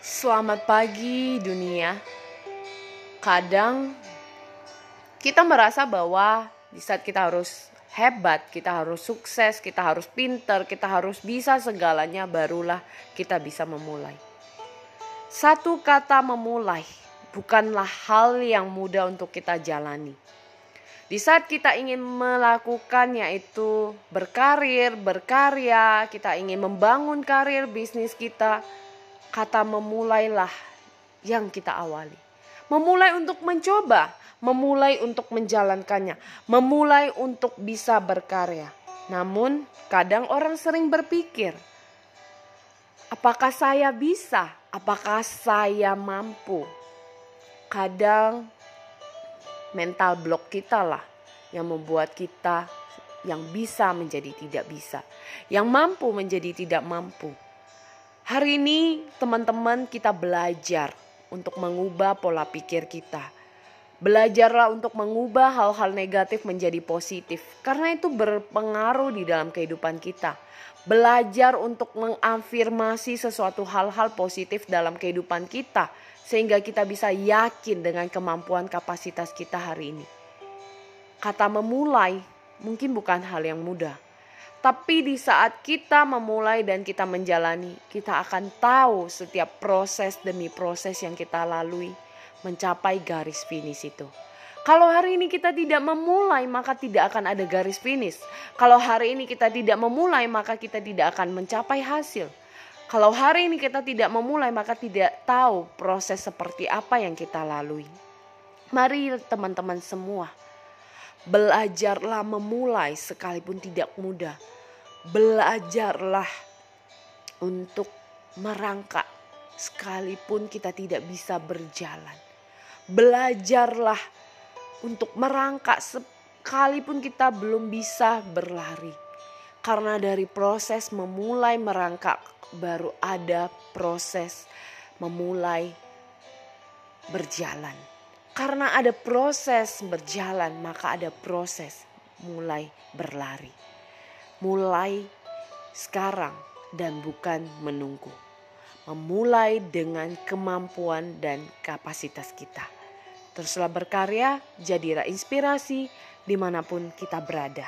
Selamat pagi dunia. Kadang kita merasa bahwa di saat kita harus hebat, kita harus sukses, kita harus pinter, kita harus bisa segalanya barulah kita bisa memulai. Satu kata memulai bukanlah hal yang mudah untuk kita jalani. Di saat kita ingin melakukan yaitu berkarir, berkarya, kita ingin membangun karir bisnis kita, kata memulailah yang kita awali. Memulai untuk mencoba, memulai untuk menjalankannya, memulai untuk bisa berkarya. Namun, kadang orang sering berpikir, apakah saya bisa? Apakah saya mampu? Kadang mental block kita lah yang membuat kita yang bisa menjadi tidak bisa, yang mampu menjadi tidak mampu. Hari ini teman-teman kita belajar untuk mengubah pola pikir kita. Belajarlah untuk mengubah hal-hal negatif menjadi positif karena itu berpengaruh di dalam kehidupan kita. Belajar untuk mengafirmasi sesuatu hal-hal positif dalam kehidupan kita sehingga kita bisa yakin dengan kemampuan kapasitas kita hari ini. Kata memulai mungkin bukan hal yang mudah tapi di saat kita memulai dan kita menjalani, kita akan tahu setiap proses demi proses yang kita lalui mencapai garis finish itu. Kalau hari ini kita tidak memulai, maka tidak akan ada garis finish. Kalau hari ini kita tidak memulai, maka kita tidak akan mencapai hasil. Kalau hari ini kita tidak memulai, maka tidak tahu proses seperti apa yang kita lalui. Mari teman-teman semua, Belajarlah memulai sekalipun tidak mudah. Belajarlah untuk merangkak sekalipun kita tidak bisa berjalan. Belajarlah untuk merangkak sekalipun kita belum bisa berlari. Karena dari proses memulai merangkak baru ada proses memulai berjalan. Karena ada proses berjalan, maka ada proses mulai berlari. Mulai sekarang dan bukan menunggu. Memulai dengan kemampuan dan kapasitas kita. Teruslah berkarya, jadilah inspirasi di mana pun kita berada.